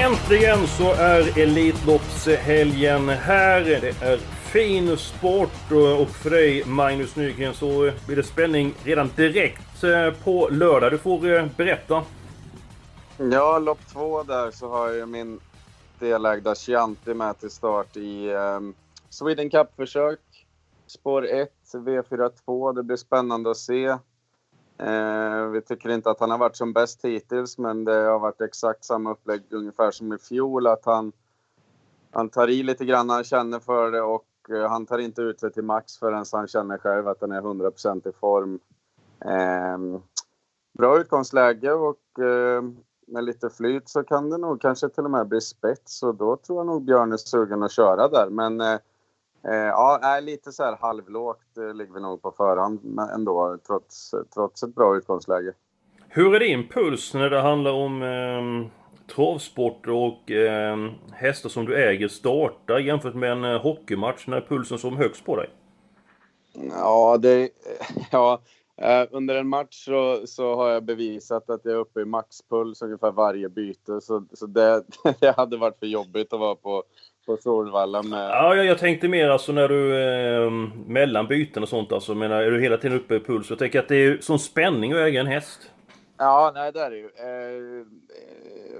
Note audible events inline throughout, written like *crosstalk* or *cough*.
Äntligen så är Elitloppshelgen här. Det är fin sport och för dig Magnus Nygren så blir det spänning redan direkt eh, på lördag. Du får eh, berätta. Ja, lopp två där så har jag min delägda Chianti med till start i um, Sweden Cup-försök. Spår 1, V42. Det blir spännande att se. Eh, vi tycker inte att han har varit som bäst hittills, men det har varit exakt samma upplägg ungefär som i fjol. Att han, han tar i lite grann, han känner för det och eh, han tar inte ut det till max förrän han känner själv att han är 100% i form. Eh, bra utgångsläge och eh, med lite flyt så kan det nog kanske till och med bli spets och då tror jag nog Björn är sugen att köra där. Men eh, eh, ja, lite så här halvlågt eh, ligger vi nog på förhand ändå, trots, trots ett bra utgångsläge. Hur är din puls när det handlar om eh, travsport och eh, hästar som du äger startar jämfört med en eh, hockeymatch? När är pulsen som högst på dig? Ja, det... *laughs* Ja, under en match så, så har jag bevisat att jag är uppe i maxpuls ungefär varje byte. Så, så det, *laughs* det hade varit för jobbigt att vara på på Solvalla med... Ja, jag, jag tänkte mer alltså när du... Eh, mellan byten och sånt alltså. Menar, är du hela tiden uppe i puls? Jag tänker att det är sån spänning att äga en häst. Ja, nej det är det ju. Eh,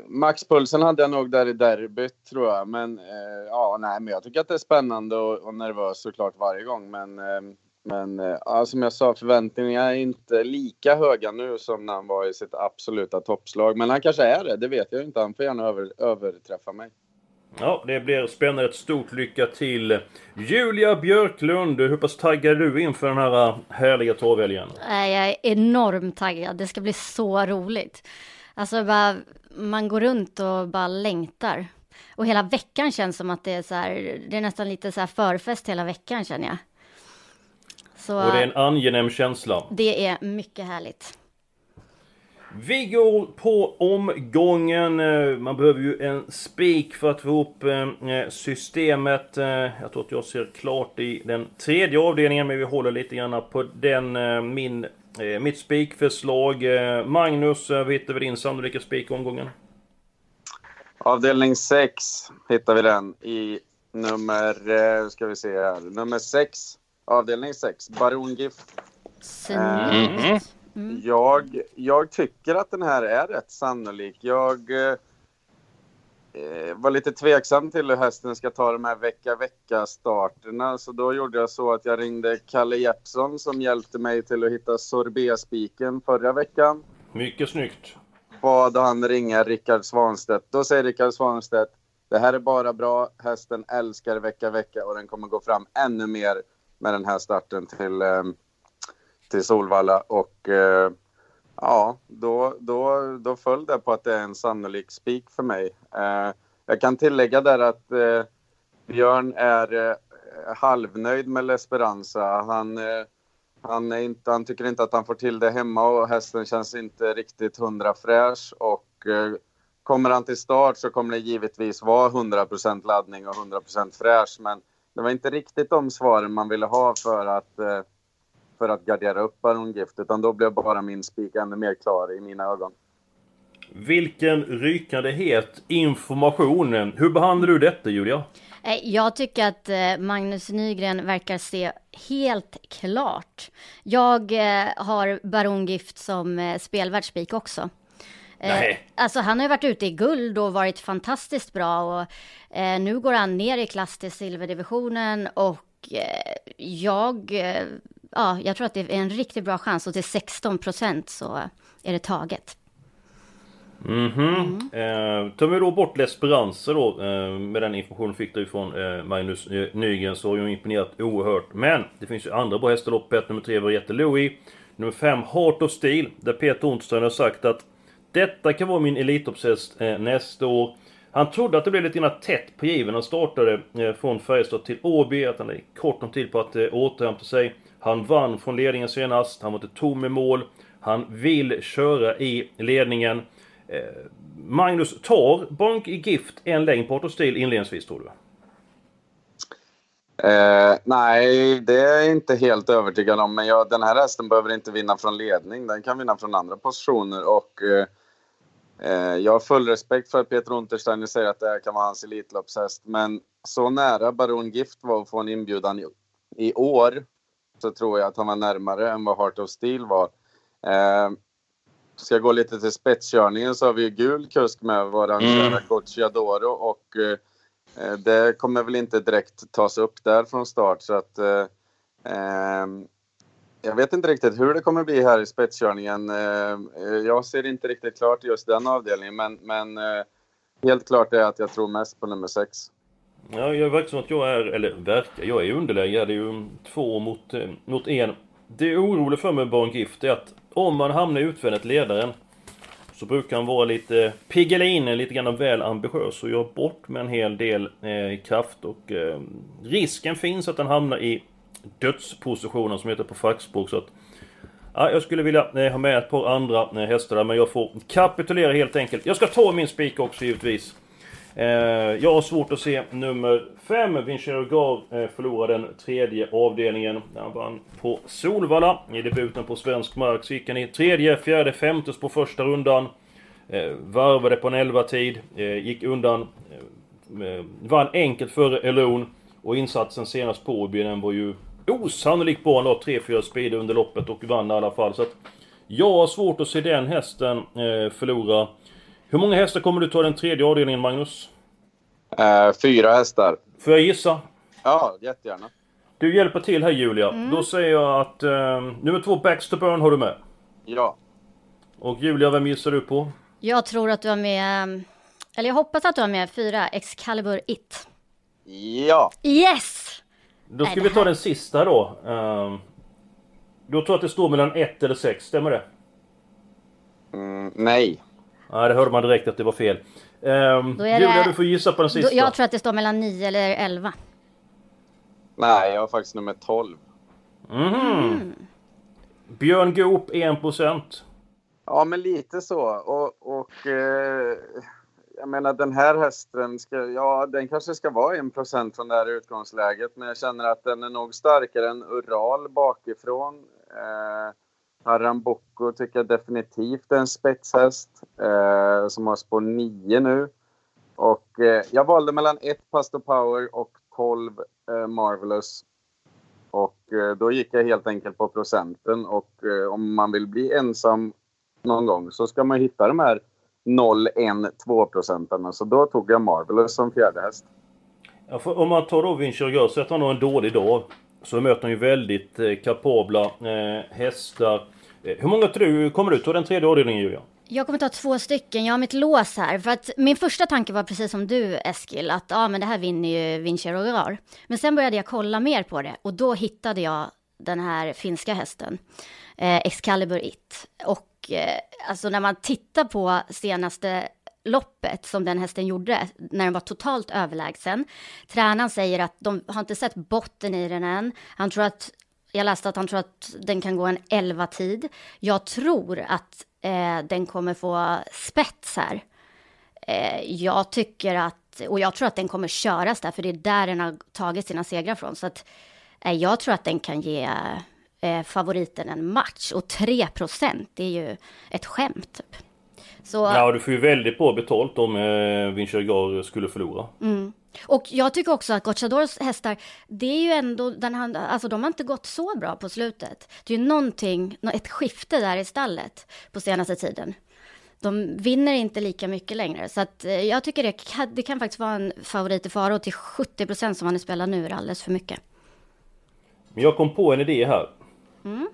maxpulsen hade jag nog där i derbyt tror jag. Men eh, ja, nej, men jag tycker att det är spännande och, och nervös såklart varje gång. Men, eh, men eh, som jag sa, förväntningarna är inte lika höga nu som när han var i sitt absoluta toppslag. Men han kanske är det, det vet jag inte. Han får gärna över, överträffa mig. Ja, det blir spännande. Ett stort lycka till! Julia Björklund, hur pass taggad är du inför den här äh, härliga torrhelgen? Jag är enormt taggad. Det ska bli så roligt. Alltså, bara, man går runt och bara längtar. Och hela veckan känns som att det är så här, det är nästan lite så här förfest hela veckan känner jag. Så, och det är en angenäm känsla. Det är mycket härligt. Vi går på omgången. Eh, man behöver ju en spik för att få ihop eh, systemet. Eh, jag tror att jag ser klart i den tredje avdelningen, men vi håller lite grann på den. Min, mitt spikförslag. Magnus, vad hittar vi din sannolika spik omgången? Avdelning 6 hittar vi den i nummer, ska vi se här, nummer 6. Avdelning 6, Barongift. Snyggt. Mm. Mm. Jag, jag tycker att den här är rätt sannolik. Jag eh, var lite tveksam till hur hästen ska ta de här vecka-vecka-starterna. Så då gjorde jag så att jag ringde Kalle Jeppsson som hjälpte mig till att hitta sorbetspiken förra veckan. Mycket snyggt. Bad han ringa Rickard Svanstedt. Då säger Rickard Svanstedt det här är bara bra. Hästen älskar vecka-vecka och den kommer gå fram ännu mer med den här starten till eh, till Solvalla och eh, ja, då, då, då föll det på att det är en sannolik spik för mig. Eh, jag kan tillägga där att eh, Björn är eh, halvnöjd med L'Esperanza. Han, eh, han, är inte, han tycker inte att han får till det hemma och hästen känns inte riktigt hundra fräsch och eh, kommer han till start så kommer det givetvis vara 100% laddning och 100% fräsch men det var inte riktigt de svaren man ville ha för att eh, för att gardera upp barongift, utan då blev bara min spik ännu mer klar i mina ögon. Vilken rykande het information! Hur behandlar du detta, Julia? Eh, jag tycker att eh, Magnus Nygren verkar se helt klart. Jag eh, har barongift som spelvärldsspik också. Nej. Alltså han har ju varit ute i guld och varit fantastiskt bra och nu går han ner i klass till silverdivisionen och jag ja, jag tror att det är en riktigt bra chans och till 16 procent så är det taget. Mhm. Mm. Eh, tar vi då bort L'Esperance då, eh, med den informationen fick du från eh, Magnus eh, Nygren, så har ju imponerat oerhört. Men det finns ju andra bra hästar loppet. Nummer 3 Variette Louis. Nummer 5 Heart of Steel, där Peter Ontström har sagt att detta kan vara min Elitloppshäst eh, nästa år. Han trodde att det blev lite grann tätt på given. Han startade eh, från Färjestad till Åby, att han hade kort om tid på att eh, återhämta sig. Han vann från ledningen senast, han var inte tom i mål. Han vill köra i ledningen. Eh, Magnus, tar Bank i Gift en längd på Stil inledningsvis tror du? Eh, nej, det är jag inte helt övertygad om. Men jag, den här hästen behöver inte vinna från ledning. Den kan vinna från andra positioner. Och eh, eh Jag har full respekt för att Peter Untersteiner säger att det här kan vara hans Elitloppshäst. Men så nära Baron Gift var att få en inbjudan i, i år så tror jag att han var närmare än vad Heart of Steel var. Eh, ska jag gå lite till spetskörningen så har vi ju gul kusk med våran mm. kära Gocciadoro och eh, det kommer väl inte direkt tas upp där från start så att eh, ehm, jag vet inte riktigt hur det kommer bli här i spetskörningen. Eh, jag ser inte riktigt klart just den avdelningen men, men eh, helt klart är att jag tror mest på nummer 6. Ja, jag verkar som att jag är, eller verkar, jag är i underläge. Det är ju två mot, eh, mot en. Det är för mig med Barn Gift är att om man hamnar utvändigt ledaren så brukar han vara lite Piggelin, lite grann väl ambitiös och gör bort med en hel del eh, kraft och eh, risken finns att han hamnar i dödspositionen som heter på fackspråk så att Ja, jag skulle vilja eh, ha med ett par andra eh, hästar där, men jag får kapitulera helt enkelt. Jag ska ta min spik också givetvis. Eh, jag har svårt att se nummer 5, Vincero Gar, eh, förlorade den tredje avdelningen. Han vann på Solvalla i debuten på svensk mark. Så gick han i tredje, fjärde, femte på första rundan. Eh, varvade på en 11-tid, eh, gick undan. Eh, eh, vann enkelt före Elon. Och insatsen senast på Åby, var ju osannolikt bra. Han la 3-4 speed under loppet och vann i alla fall. Så att jag har svårt att se den hästen förlora. Hur många hästar kommer du ta den tredje avdelningen, Magnus? Uh, fyra hästar. Får jag gissa? Ja, jättegärna. Du hjälper till här Julia. Mm. Då säger jag att uh, nummer två, Baxter Burn, har du med? Ja. Och Julia, vem gissar du på? Jag tror att du har med... Eller jag hoppas att du har med fyra, Excalibur It. Ja. Yes! Då ska Nej, vi ta den sista då. Uh, du tror att det står mellan ett eller sex, stämmer det? Mm, nej. Ja, det hörde man direkt att det var fel. Um, Julia, det... du får gissa på den sista. Jag tror att det står mellan 9 eller 11. Nej, jag har faktiskt nummer 12. Mm. Mm. Björn Goop, 1%. Ja, men lite så. Och, och eh, jag menar den här hästen, ska, ja den kanske ska vara 1% från det här utgångsläget. Men jag känner att den är nog starkare än Ural bakifrån. Eh, Arambocco tycker jag definitivt är en spetshäst eh, som har spår 9 nu. Och eh, jag valde mellan 1 Pastor Power och 12 eh, Marvelous. Och eh, då gick jag helt enkelt på procenten och eh, om man vill bli ensam någon gång så ska man hitta de här 0, 1, 2 procentarna. Så då tog jag Marvelous som fjärde häst. Ja, om man tar då Vincher så att han har en dålig dag så möter han ju väldigt eh, kapabla eh, hästar. Eh, hur många tror du kommer ut ta den tredje avdelningen Julia? Jag kommer ta två stycken. Jag har mitt lås här. För att min första tanke var precis som du Eskil, att ja, men det här vinner ju Vinci Rogar. Men sen började jag kolla mer på det och då hittade jag den här finska hästen, eh, Excalibur It. Och eh, alltså när man tittar på senaste loppet som den hästen gjorde, när den var totalt överlägsen. Tränaren säger att de har inte sett botten i den än. Han tror att, jag läste att han tror att den kan gå en 11-tid. Jag tror att eh, den kommer få spets här. Eh, jag tycker att, och jag tror att den kommer köras där, för det är där den har tagit sina segrar från. Så att eh, jag tror att den kan ge eh, favoriten en match. Och 3 det är ju ett skämt. Typ. Så... Ja, du får ju väldigt bra betalt om eh, Vincegar skulle förlora. Mm. Och jag tycker också att Gocciadors hästar, det är ju ändå, den, alltså de har inte gått så bra på slutet. Det är ju någonting, ett skifte där i stallet på senaste tiden. De vinner inte lika mycket längre, så att eh, jag tycker det, det kan faktiskt vara en favorit i Faro till 70 procent som han är spelar nu är alldeles för mycket. Men jag kom på en idé här. Mm.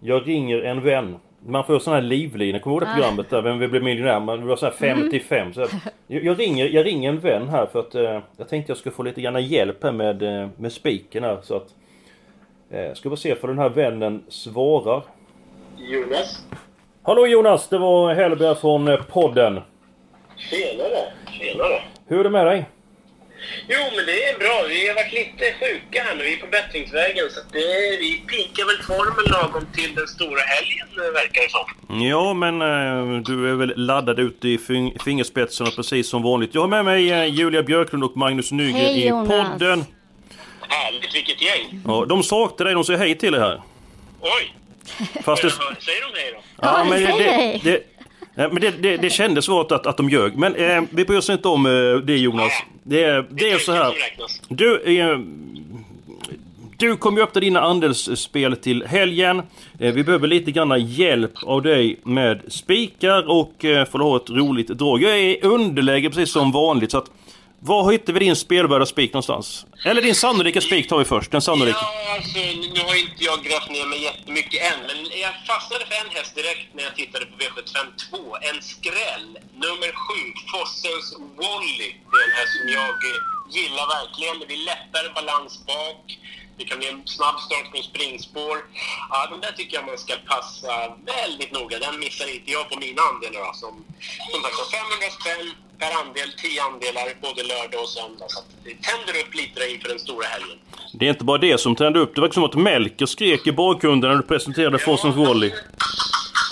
Jag ringer en vän man får sån här livlina, kommer du ihåg det programmet där? Vem vill bli miljonär? Man var så här 55. Så jag, jag, ringer, jag ringer en vän här för att eh, jag tänkte jag skulle få lite grann hjälp här med, eh, med spiken här så att... Eh, ska vi se för den här vännen svarar. Jonas? Hallå Jonas! Det var Hellberg från eh, podden. Tjenare! Tjenare! Hur är det med dig? Jo, men det är bra. Vi har varit lite sjuka här nu. Vi är på bättringsvägen. Så det, vi pikar väl formen lagom till den stora helgen, verkar det som. Ja, men eh, du är väl laddad ut i fing fingerspetsarna precis som vanligt. Jag har med mig eh, Julia Björklund och Magnus Nygren Hej, i Jonas. podden. Härligt, vilket gäng! Ja, de saknar dig, de säger hej till dig här. Oj! Fast det... Säger de hej då? Ja, men det, det, nej, men det, det, det kändes svårt att, att de ljög. Men eh, vi bryr oss inte om eh, det Jonas. Det, är- det är så här. Du, eh, du kommer ju öppna dina andelsspel till helgen. Eh, vi behöver lite grann hjälp av dig med spikar och eh, för att ha ett roligt drag. Jag är i underläge precis som vanligt. Så att, var hittar vi din spelvärda spik någonstans? Eller din sannolika spik tar vi först. Den sannolika. Ja, alltså, nu har inte jag grävt ner mig jättemycket än, men jag fastnade för en häst direkt när jag tittade på V75 2. En skräll. Nummer 7, Fossens Wally. Det är en häst som jag eh, gillar verkligen. Det blir lättare balans bak. Det kan bli en snabb start från springspår. Ja, den där tycker jag man ska passa väldigt noga. Den missar inte jag på mina andelar. Alltså, som, som sagt, 500 spänn per andel, 10 andelar både lördag och söndag. Så att det tänder upp lite där inför den stora helgen. Det är inte bara det som tände upp. Det verkar som liksom att Melker skrek i bakgrunden när du presenterade Forsens Volley.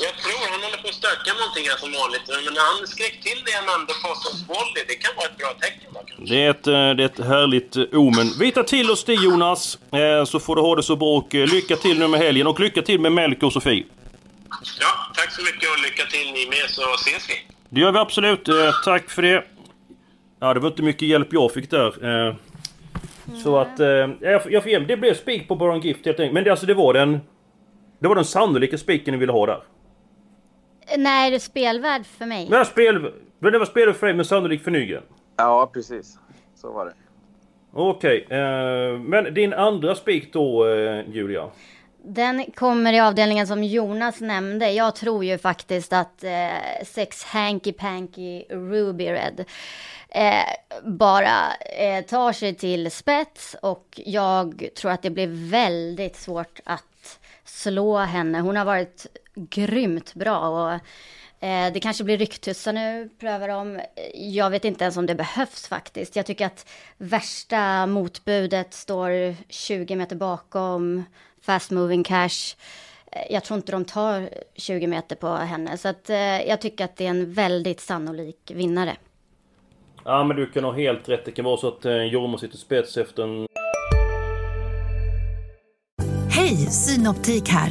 Jag tror han håller på att stöka någonting här som vanligt. Men när han skrek till det jag nämnde Fossens volley, det kan vara ett bra tecken då kanske. Det är ett, eh, det är ett härligt eh, omen. Vi tar till oss det Jonas, eh, så får du ha det så bra och lycka till nu med helgen och lycka till med Melker och Sofie. Ja, tack så mycket och lycka till ni med så ses vi. Det gör vi absolut. Tack för det. Ja, det var inte mycket hjälp jag fick där. Eh, Så att... eh, Jag jag får ge Det blev spik på Baron Gift helt enkelt. Men det, alltså, det var den... Det var den sannolika spiken ni ville ha där. Nej, det är spelvärd för mig. Var spel... Det var spel för dig men sannolikt för Nygren. Ja, precis. Så var det. Okej, eh, men din andra spik då eh, Julia? Den kommer i avdelningen som Jonas nämnde. Jag tror ju faktiskt att eh, sex Hanky Panky Ruby Red eh, bara eh, tar sig till spets och jag tror att det blir väldigt svårt att slå henne. Hon har varit grymt bra och eh, det kanske blir rycktussar nu, prövar de. Jag vet inte ens om det behövs faktiskt. Jag tycker att värsta motbudet står 20 meter bakom Fast Moving Cash. Eh, Jag tror inte de tar 20 meter på henne, så att, eh, jag tycker att det är en väldigt sannolik vinnare. Ja men du kan ha helt rätt. Det kan vara så att eh, Jorma sitter spets efter en... Hej, Synoptik här.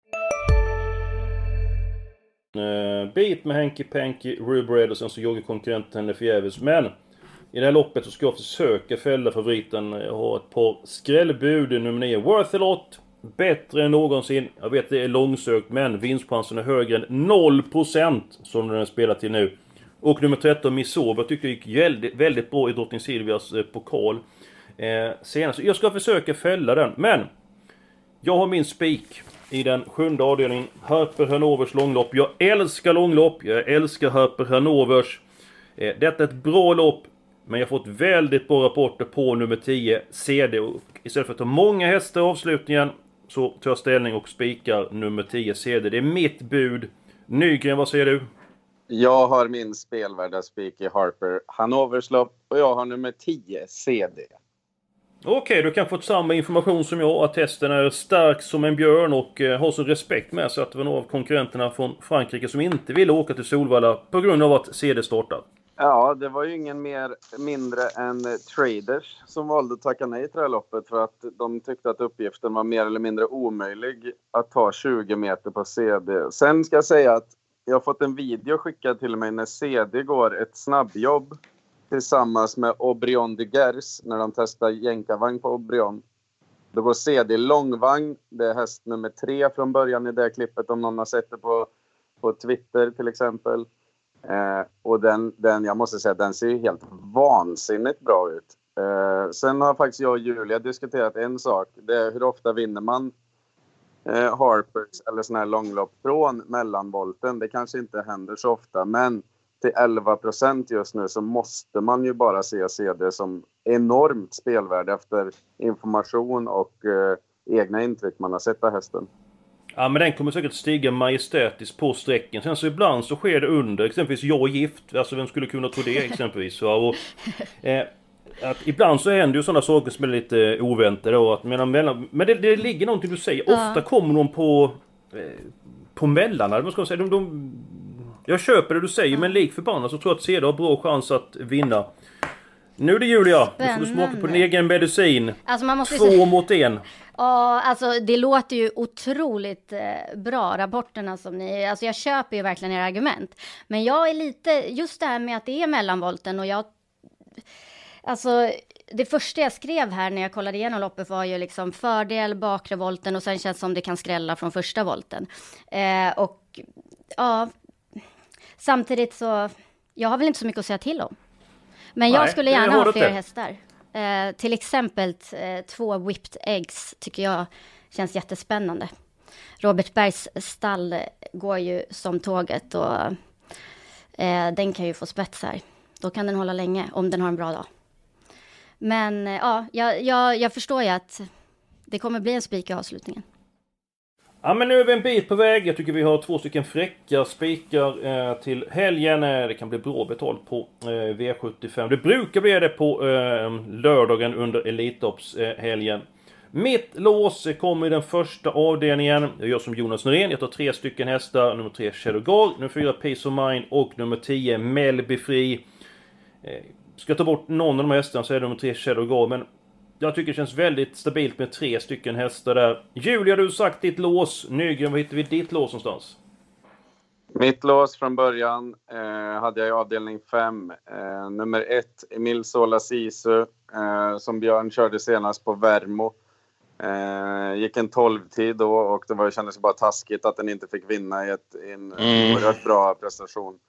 Eh, bit med Henky Panky, Rubred och sen så joggar konkurrenten henne förgäves. Men i det här loppet så ska jag försöka fälla favoriten. Jag har ett par skrällbud. Nummer 9, Worth a lot. Bättre än någonsin. Jag vet det är långsökt men vinstchansen är högre än 0% som den spelar till nu. Och nummer 13, Missoba, jag tyckte det gick väldigt, väldigt bra i Drottning Silvias eh, pokal. Eh, senast. Jag ska försöka fälla den, men jag har min spik i den sjunde avdelningen. Herper Hanovers långlopp. Jag älskar långlopp. Jag älskar Herper Hanovers. Eh, detta är ett bra lopp. Men jag har fått väldigt bra rapporter på nummer 10, CD. Och istället för att ta många hästar i avslutningen så tar jag ställning och spikar nummer 10, CD. Det är mitt bud. Nygren, vad säger du? Jag har min spelvärda spik i Harper Hanovers lopp och jag har nummer 10 CD. Okej, du kan få samma information som jag. Att hästen är stark som en björn och eh, har så respekt med sig att det var några av konkurrenterna från Frankrike som inte ville åka till Solvalla på grund av att CD startar. Ja, det var ju ingen mer mindre än eh, Traders som valde att tacka nej till det här loppet för att de tyckte att uppgiften var mer eller mindre omöjlig att ta 20 meter på CD. Sen ska jag säga att jag har fått en video skickad till mig när CD går ett snabbjobb tillsammans med Aubryon de Gers när de testar jänkarvagn på Aubryon. Då går CD långvagn. Det är häst nummer tre från början i det klippet om någon har sett det på, på Twitter till exempel. Eh, och den, den, jag måste säga, den ser helt vansinnigt bra ut. Eh, sen har faktiskt jag och Julia diskuterat en sak. Det är hur ofta vinner man eh, Harpers eller sådana här långlopp från mellanvolten. Det kanske inte händer så ofta, men till 11 procent just nu så måste man ju bara se CD som enormt spelvärde efter information och eh, egna intryck man har sett av hästen. Ja men den kommer säkert stiga majestätiskt på sträcken. Sen så ibland så sker det under. Exempelvis jag är gift. Alltså vem skulle kunna tro det *laughs* exempelvis? Och, eh, att ibland så händer ju sådana saker som är lite oväntade. Och att, men mellan, men det, det ligger någonting du säger. Ja. Ofta kommer de på... Eh, på mellan, eller vad ska man säga? De, de, jag köper det du säger men lik förbannat så tror jag att Ceder har bra chans att vinna. Nu är det Julia! Nu får du smaka på din Spännande. egen medicin. Alltså man måste ju Två säga- mot en. Ja, alltså det låter ju otroligt eh, bra, rapporterna som ni... Alltså jag köper ju verkligen era argument. Men jag är lite... Just det här med att det är mellanvolten och jag... Alltså, det första jag skrev här när jag kollade igenom loppet var ju liksom fördel, bakre volten och sen känns det som det kan skrälla från första volten. Eh, och ja, samtidigt så... Jag har väl inte så mycket att säga till om. Men jag Nej, skulle det gärna ha fler inte. hästar. Eh, till exempel eh, två whipped eggs tycker jag känns jättespännande. Robert Bergs stall går ju som tåget och eh, den kan ju få spets här. Då kan den hålla länge om den har en bra dag. Men eh, ja, jag, jag, jag förstår ju att det kommer bli en spik i avslutningen. Ja men nu är vi en bit på väg. Jag tycker vi har två stycken fräcka spikar eh, till helgen. Det kan bli bra betalt på eh, V75. Det brukar bli det på eh, lördagen under Elitloppshelgen. Eh, helgen. Mitt lås kommer i den första avdelningen. Jag gör som Jonas Norén. Jag tar tre stycken hästar. Nummer tre Shadow Guard, nummer fyra Peace of Mind och nummer tio Melby Free. Eh, ska jag ta bort någon av de här hästarna så är det nummer tre Shadow Guard. Men jag tycker det känns väldigt stabilt med tre stycken hästar där. Julia, du har sagt ditt lås. Nygren, var hittar vi ditt lås någonstans? Mitt lås från början eh, hade jag i avdelning 5. Eh, nummer 1, Emil Sola Sisu, eh, som Björn körde senast på Värmo. Eh, gick en 12-tid då och det var, kändes bara taskigt att den inte fick vinna i, ett, i en Mm. oerhört bra prestation.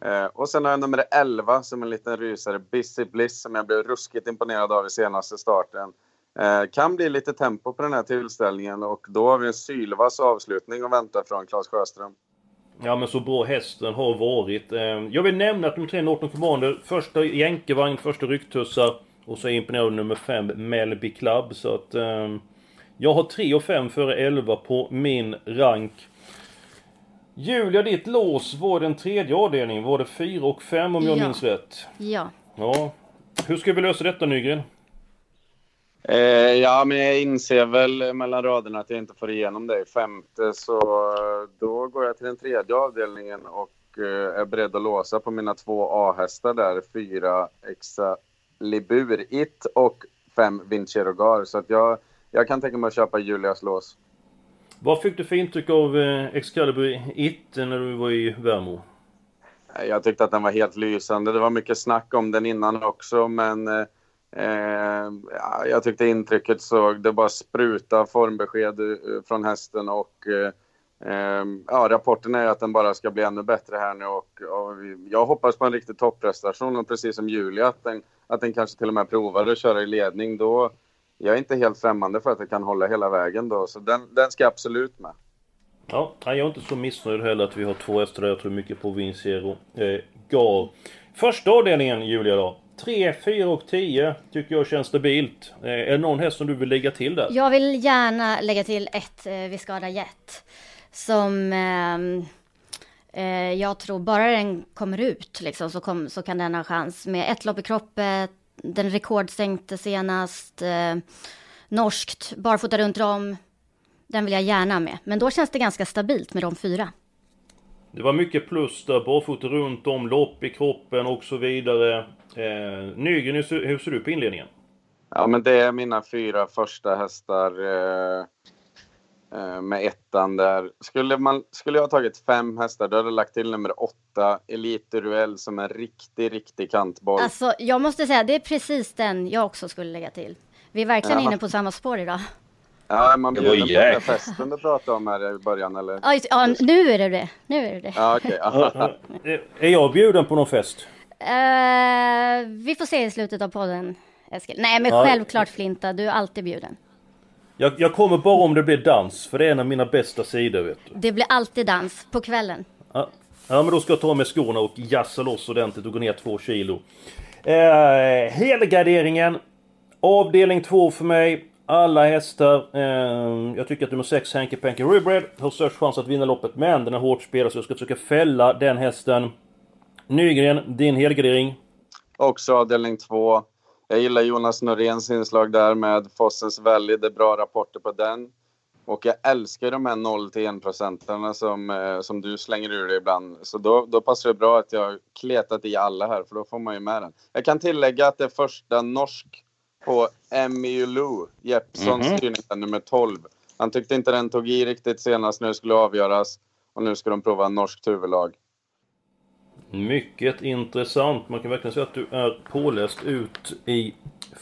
Eh, och sen har jag nummer 11 som en liten rysare, Busy Bliss, som jag blev ruskigt imponerad av i senaste starten. Eh, kan bli lite tempo på den här tillställningen och då har vi en sylvass avslutning att vänta från Claes Sjöström. Ja men så bra hästen har varit. Eh, Jag vill nämna att nummer 3 Norton Commander, första jänkevagn, första rycktussar. Och så är jag imponerad av nummer 5 Melby Club. Så att... eh, Jag har 3 och 5 före 11 på min rank. Julia, ditt lås var den tredje avdelningen. Var det 4 och 5 om jag Ja. minns rätt? Ja. Ja. Hur ska vi lösa detta Nygren? Eh, ja, men jag inser väl mellan raderna att jag inte får igenom det i femte, så eh, då går jag till den tredje avdelningen och eh, är beredd att låsa på mina två A-hästar där. Fyra Excalibur It och fem Vincerogar. Så att jag, jag kan tänka mig att köpa Julias lås. Vad fick du för intryck av eh, Excalibur 1 när du var i Värmo? Eh, jag tyckte att den var helt lysande. Det var mycket snack om den innan också, men eh, eh jag tyckte intrycket såg, det bara spruta formbesked från hästen och eh, ja, rapporten är att den bara ska bli ännu bättre här nu och, och jag hoppas på en riktig topprestation och precis som Julia att den, att den kanske till och med provar att köra i ledning då. Jag är inte helt främmande för att det kan hålla hela vägen då, så den, den ska absolut med. Ja, jag är inte så missnöjd heller att vi har två hästar. Jag tror mycket på Vincero eh, Gar. Första avdelningen Julia då. 3, 4 och 10 tycker jag känns stabilt. Eh, är det någon häst som du vill lägga till där? Jag vill gärna lägga till ett eh, Viscada Jet. Som ehm, eh, jag tror, bara den kommer ut liksom, så, kom, så kan den ha chans. Med ett lopp i kroppen, den rekordsänkte senast, eh, norskt, barfota runt om. Den vill jag gärna med. Men då känns det ganska stabilt med de fyra. Det var mycket plus där. Barfota runt om, lopp i kroppen och så vidare. Eh, Nygren, hur ser, hur ser du på inledningen? Ja, men det är mina fyra första hästar. Eh, med ettan där. Skulle, man, skulle jag ha tagit fem hästar, då hade jag lagt till nummer åtta, Elite Ruel, som en riktig, riktig kantboll. Alltså, jag måste säga, det är precis den jag också skulle lägga till. Vi är verkligen Jaha. inne på samma spår idag. Ja, man Det var bjuder på festen du pratade om här i början, eller? Ja, just- ja, nu är det det. Nu är det det. Ja. Ja, ja. Är jag bjuden på någon fest? Eh, vi får se i slutet av podden, Eskil. Nej, men Ja. självklart Flinta, du är alltid bjuden. Jag, jag kommer bara om det blir dans, för det är en av mina bästa sidor vet du. Det blir alltid dans på kvällen. Ja, ja men då ska jag ta med skorna och jassa loss ordentligt och gå ner två kilo. Eh, helgarderingen. Avdelning två för mig. Alla hästar. Eh, jag tycker att nummer 6 Hanky Panky Ribred har störst chans att vinna loppet. Men den är hårt spelad så jag ska försöka fälla den hästen. Nygren, din helgardering. Också avdelning två. Jag gillar Jonas Noréns inslag där med Fossens Valley. Det är bra rapporter på den. Och jag älskar de här 0 till 1 procenterna som, eh, som du slänger ur dig ibland. Så då, då passar det bra att jag kletat i alla här, för då får man ju med den. Jag kan tillägga att det är första norsk på Emilu, Mhm. styrning, där, nummer 12. Han tyckte inte den tog i riktigt senast när det skulle avgöras. Och nu ska de prova norskt huvudlag. Mycket intressant. Man kan verkligen säga att du är påläst ut i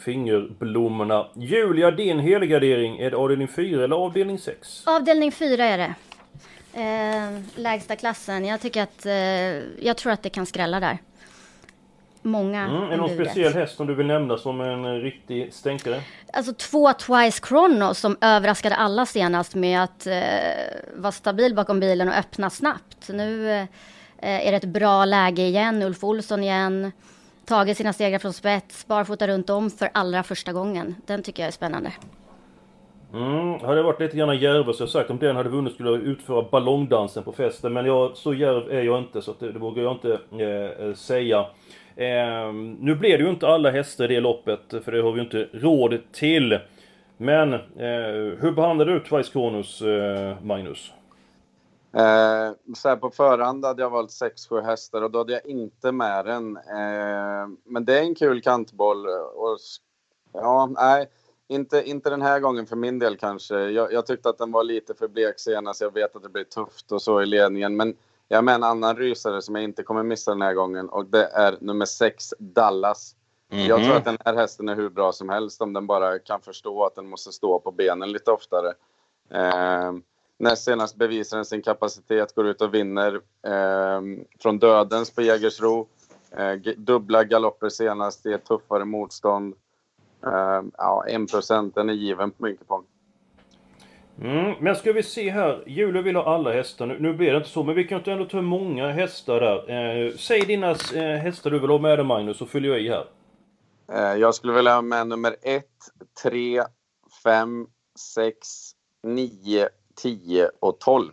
fingerblommorna. Julia, din helgardering. Är det avdelning 4 eller avdelning 6? Avdelning fyra är det. Eh, lägsta klassen. Jag tycker att, eh, jag tror att det kan skrälla där. Många Mm, är det någon speciell häst som du vill nämna som en eh, riktig stänkare? Alltså två Twice Chrono som överraskade alla senast med att eh, vara stabil bakom bilen och öppna snabbt. Nu eh, Eh, är det ett bra läge igen. Ulf Olsson igen. Tagit sina segrar från spets, barfota runt om för allra första gången. Den tycker jag är spännande. Mm, hade jag varit lite grann djärv så jag sagt om den hade vunnit skulle jag utföra ballongdansen på festen. Men jag, så djärv är jag inte så att det, det vågar jag inte eh, eh, säga. Eh, nu blev det ju inte alla hästar i det loppet för det har vi ju inte råd till. Men eh, hur behandlar du Twice Kronos, eh, Magnus? Eh, så här på förhand hade jag valt 6-7 hästar och då hade jag inte med den. Eh, men det är en kul kantboll. Och, ja, nej, inte, inte den här gången för min del kanske. Jag, jag tyckte att den var lite för blek senast. Jag vet att det blir tufft och så i ledningen. Men jag har med en annan rysare som jag inte kommer missa den här gången och det är nummer 6, Dallas. Jag tror att den här hästen är hur bra som helst om den bara kan förstå att den måste stå på benen lite oftare. Eh, näst senast bevisar den sin kapacitet, går ut och vinner eh, från dödens på Jägersro. Eh, dubbla galopper senast i ett tuffare motstånd. Eh, ja, 1 procent, den är given på min kupong. Mm, men ska vi se här. Julia vill ha alla hästar. Nu, nu blir det inte så, men vi kan ju ändå ta många hästar där. Eh, säg dina eh, hästar du vill ha med dig Magnus, så fyller jag i här. Eh, jag skulle vilja ha med nummer 1, 3, 5, 6, 9, 10 och 12.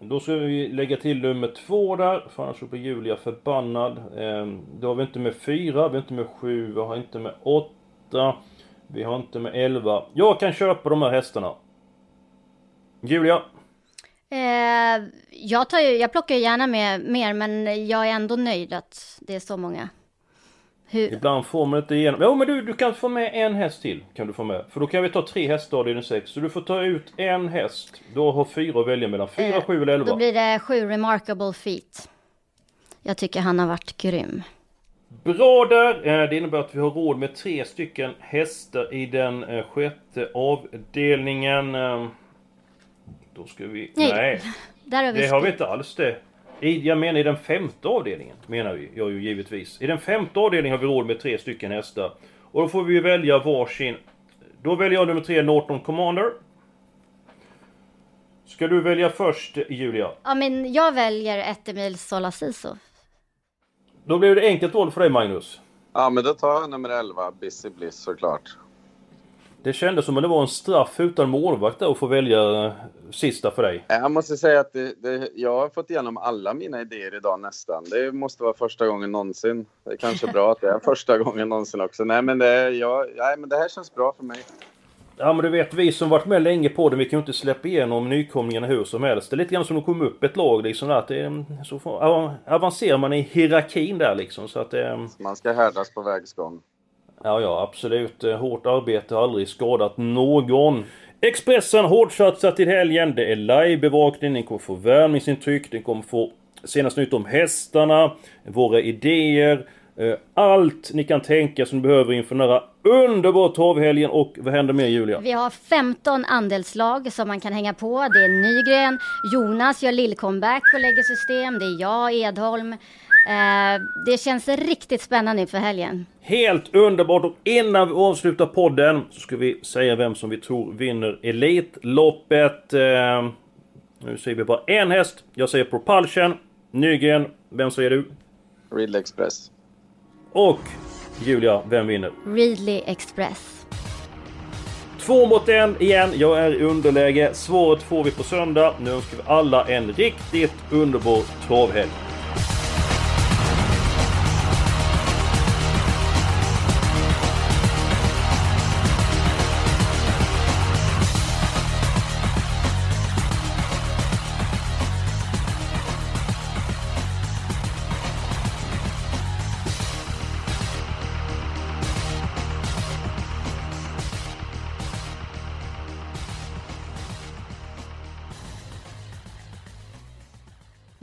Då ska vi lägga till nummer två där, för annars blir Julia förbannad. Ehm, då har vi inte med fyra, vi har inte med sju, vi har inte med åtta, vi har inte med elva. Jag kan köpa de här hästarna. Julia? Eh, jag, tar ju, jag plockar ju gärna med mer, men jag är ändå nöjd att det är så många. Hur, Ibland får man inte igenom... Jo men du, du kan få med en häst till. Kan du få med. För då kan vi ta tre hästar i den sex. Så du får ta ut en häst. Då har fyra att välja mellan. Fyra, Eh, sju eller elva. då blir det sju Remarkable Feet. Jag tycker han har varit grym. Bra där! Eh, Det innebär att vi har råd med tre stycken hästar i den eh, sjätte avdelningen. Eh, Då ska vi... Nej, Nej, *laughs* har vi det har vi inte alls det. I, jag menar i den femte avdelningen, menar vi. Jag ju givetvis. I den femte avdelningen har vi råd med tre stycken hästar. Och då får vi ju välja varsin. Då väljer jag nummer tre, Norton Commander. Ska du välja först, Julia? Ja, men jag väljer ett Emil Solasiso. Då blir det enkelt val för dig, Magnus. Ja, men då tar jag nummer 11, Busy Bliss såklart. Det kändes som att det var en straff utan målvakt att få välja eh, sista för dig. Jag måste säga att det, det, jag har fått igenom alla mina idéer idag nästan. Det måste vara första gången någonsin. Det är kanske bra att det är första gången någonsin också. Nej, men det, jag, nej, men det här känns bra för mig. Ja men du vet, vi som varit med länge på det, vi kan ju inte släppa igenom nykomlingarna hur som helst. Det är lite grann som att komma upp ett lag liksom. Att det så avancerar man i hierarkin där liksom. Så att det, Man ska härdas på vägs gång. Ja, ja, absolut. Eh, hårt arbete har aldrig skadat någon. Expressen hårdsatsar till helgen. Det är livebevakning, ni kommer få värmningsintryck, ni kommer få senaste nytt om hästarna, våra idéer, eh, allt ni kan tänka som ni behöver inför den här underbara travhelgen. Och vad händer mer Julia? Vi har 15 andelslag som man kan hänga på. Det är Nygren, Jonas gör lill-comeback och lägger system. Det är jag, Edholm. Eh, det känns riktigt spännande inför helgen. Helt underbart och innan vi avslutar podden så ska vi säga vem som vi tror vinner Elitloppet. Eh, nu säger vi bara en häst. Jag säger Propulsion. Nygren, vem säger du? Ridley Express. Och Julia, vem vinner? Readly Express. Två mot en igen. Jag är i underläge. Svaret får vi på söndag. Nu önskar vi alla en riktigt underbar travhelg.